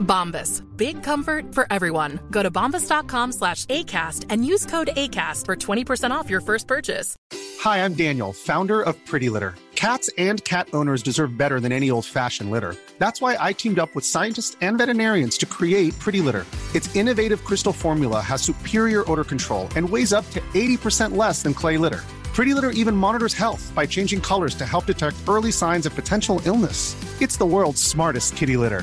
Bombas. Big comfort for everyone. Go to bombas.com slash ACAST and use code ACAST for 20% off your first purchase. Hi, I'm Daniel, founder of Pretty Litter. Cats and cat owners deserve better than any old fashioned litter. That's why I teamed up with scientists and veterinarians to create Pretty Litter. Its innovative crystal formula has superior odor control and weighs up to 80% less than clay litter. Pretty Litter even monitors health by changing colors to help detect early signs of potential illness. It's the world's smartest kitty litter.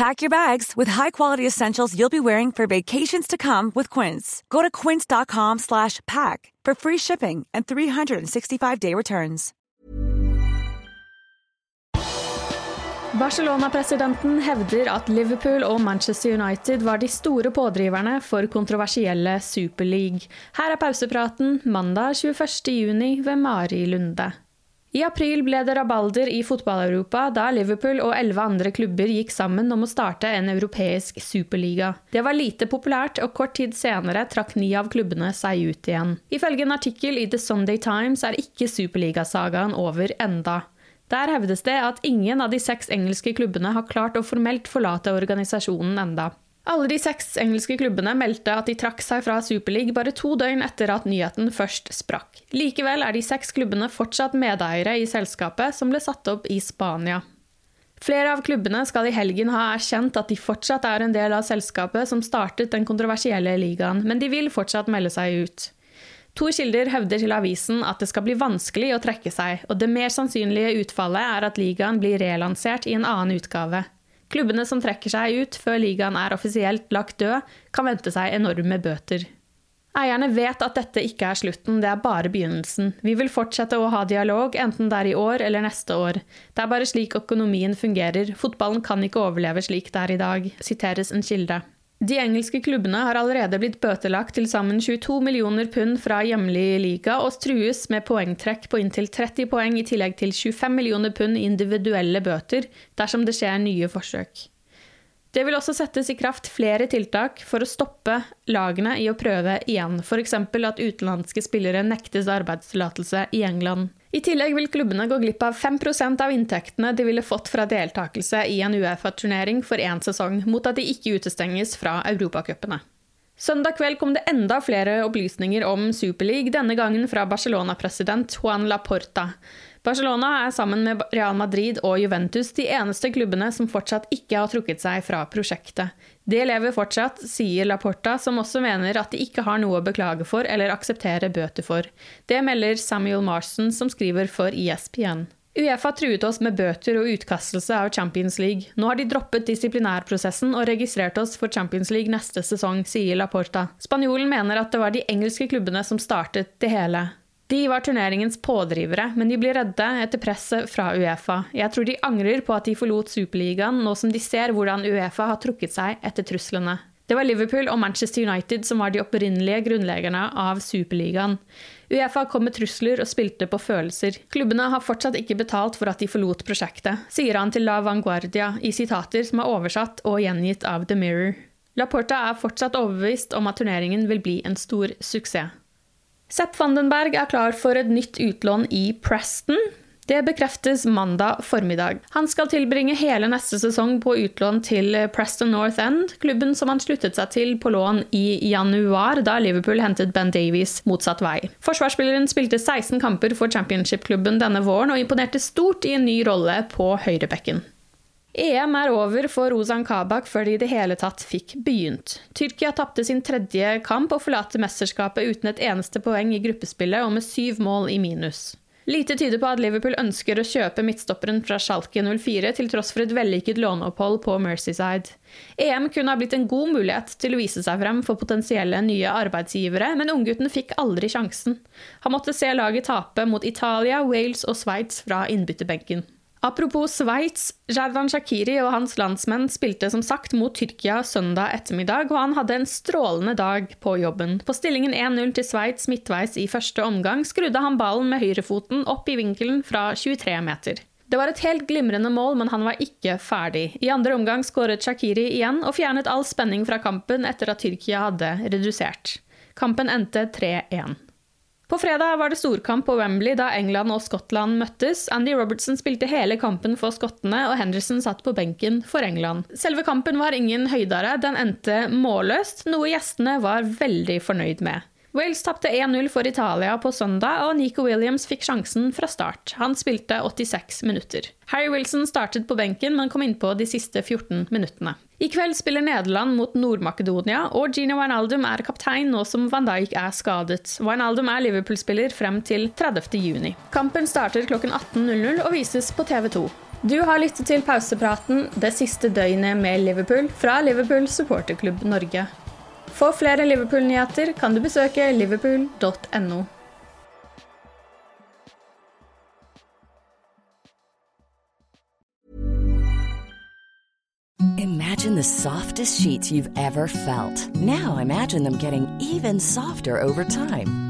Pack your bags with high-quality essentials you'll be wearing for vacations to come with Quince. Go to quince.com slash pack for free shipping and 365-day returns. Barcelona-presidenten hevder at Liverpool og Manchester United var de store pådriverne for kontroversielle Super League. Her er pausepraten mandag 21.6 ved Mari Lunde. I april ble det rabalder i fotball-Europa da Liverpool og elleve andre klubber gikk sammen om å starte en europeisk superliga. Det var lite populært, og kort tid senere trakk ni av klubbene seg ut igjen. Ifølge en artikkel i The Sunday Times er ikke superligasagaen over enda. Der hevdes det at ingen av de seks engelske klubbene har klart å formelt forlate organisasjonen enda. Alle de seks engelske klubbene meldte at de trakk seg fra Superleague bare to døgn etter at nyheten først sprakk. Likevel er de seks klubbene fortsatt medeiere i selskapet som ble satt opp i Spania. Flere av klubbene skal i helgen ha erkjent at de fortsatt er en del av selskapet som startet den kontroversielle ligaen, men de vil fortsatt melde seg ut. To kilder hevder til avisen at det skal bli vanskelig å trekke seg, og det mer sannsynlige utfallet er at ligaen blir relansert i en annen utgave. Klubbene som trekker seg ut før ligaen er offisielt lagt død, kan vente seg enorme bøter. Eierne vet at dette ikke er slutten, det er bare begynnelsen. Vi vil fortsette å ha dialog, enten det er i år eller neste år. Det er bare slik økonomien fungerer, fotballen kan ikke overleve slik det er i dag, siteres en kilde. De engelske klubbene har allerede blitt bøtelagt til sammen 22 millioner pund fra hjemlig liga og trues med poengtrekk på inntil 30 poeng i tillegg til 25 millioner pund individuelle bøter dersom det skjer nye forsøk. Det vil også settes i kraft flere tiltak for å stoppe lagene i å prøve igjen, f.eks. at utenlandske spillere nektes arbeidstillatelse i England. I tillegg vil klubbene gå glipp av 5% av inntektene de ville fått fra deltakelse i en Uefa-turnering for én sesong, mot at de ikke utestenges fra europacupene. Søndag kveld kom det enda flere opplysninger om Superleague, denne gangen fra Barcelona-president Juan Laporta. Barcelona er sammen med Real Madrid og Juventus de eneste klubbene som fortsatt ikke har trukket seg fra prosjektet. Det lever fortsatt, sier Laporta, som også mener at de ikke har noe å beklage for eller akseptere bøter for. Det melder Samuel Marston, som skriver for ESPN. Uefa truet oss med bøter og utkastelse av Champions League. Nå har de droppet disiplinærprosessen og registrert oss for Champions League neste sesong, sier Laporta. Spanjolen mener at det var de engelske klubbene som startet det hele. De var turneringens pådrivere, men de blir redde etter presset fra Uefa. Jeg tror de angrer på at de forlot Superligaen, nå som de ser hvordan Uefa har trukket seg etter truslene. Det var Liverpool og Manchester United som var de opprinnelige grunnleggerne av Superligaen. Uefa kom med trusler og spilte på følelser. Klubbene har fortsatt ikke betalt for at de forlot prosjektet, sier han til La Vanguardia i sitater som er oversatt og gjengitt av The Mirror. Laporta er fortsatt overbevist om at turneringen vil bli en stor suksess. Sepp Vandenberg er klar for et nytt utlån i Preston. Det bekreftes mandag formiddag. Han skal tilbringe hele neste sesong på utlån til Preston North End, klubben som han sluttet seg til på lån i januar, da Liverpool hentet Ben Davies motsatt vei. Forsvarsspilleren spilte 16 kamper for championship-klubben denne våren og imponerte stort i en ny rolle på høyrebekken. EM er over for Ozan Kabak før de i det hele tatt fikk begynt. Tyrkia tapte sin tredje kamp og forlater mesterskapet uten et eneste poeng i gruppespillet og med syv mål i minus. Lite tyder på at Liverpool ønsker å kjøpe midtstopperen fra Schalke 04 til tross for et vellykket låneopphold på Mercyside. EM kunne ha blitt en god mulighet til å vise seg frem for potensielle nye arbeidsgivere, men unggutten fikk aldri sjansen. Han måtte se laget tape mot Italia, Wales og Sveits fra innbytterbenken. Apropos Sveits, Jervan Shakiri og hans landsmenn spilte som sagt mot Tyrkia søndag ettermiddag, og han hadde en strålende dag på jobben. På stillingen 1-0 til Sveits midtveis i første omgang skrudde han ballen med høyrefoten opp i vinkelen fra 23 meter. Det var et helt glimrende mål, men han var ikke ferdig. I andre omgang skåret Shakiri igjen og fjernet all spenning fra kampen etter at Tyrkia hadde redusert. Kampen endte 3-1. På fredag var det storkamp på Wembley da England og Skottland møttes. Andy Robertson spilte hele kampen for skottene, og Henderson satt på benken for England. Selve kampen var ingen høydere, den endte målløst, noe gjestene var veldig fornøyd med. Wales tapte 1-0 for Italia på søndag, og Nico Williams fikk sjansen fra start. Han spilte 86 minutter. Harry Wilson startet på benken, men kom innpå de siste 14 minuttene. I kveld spiller Nederland mot Nord-Makedonia, og Gino Wijnaldum er kaptein nå som van Dijk er skadet. Wijnaldum er Liverpool-spiller frem til 30. juni. Kampen starter klokken 18.00 og vises på TV 2. Du har lyttet til pausepraten det siste døgnet med Liverpool fra Liverpool supporterklubb Norge. For flere Liverpool-nyheter kan du besøke liverpool.no. Imagine the softest sheets you've ever felt. Now imagine them getting even softer over time.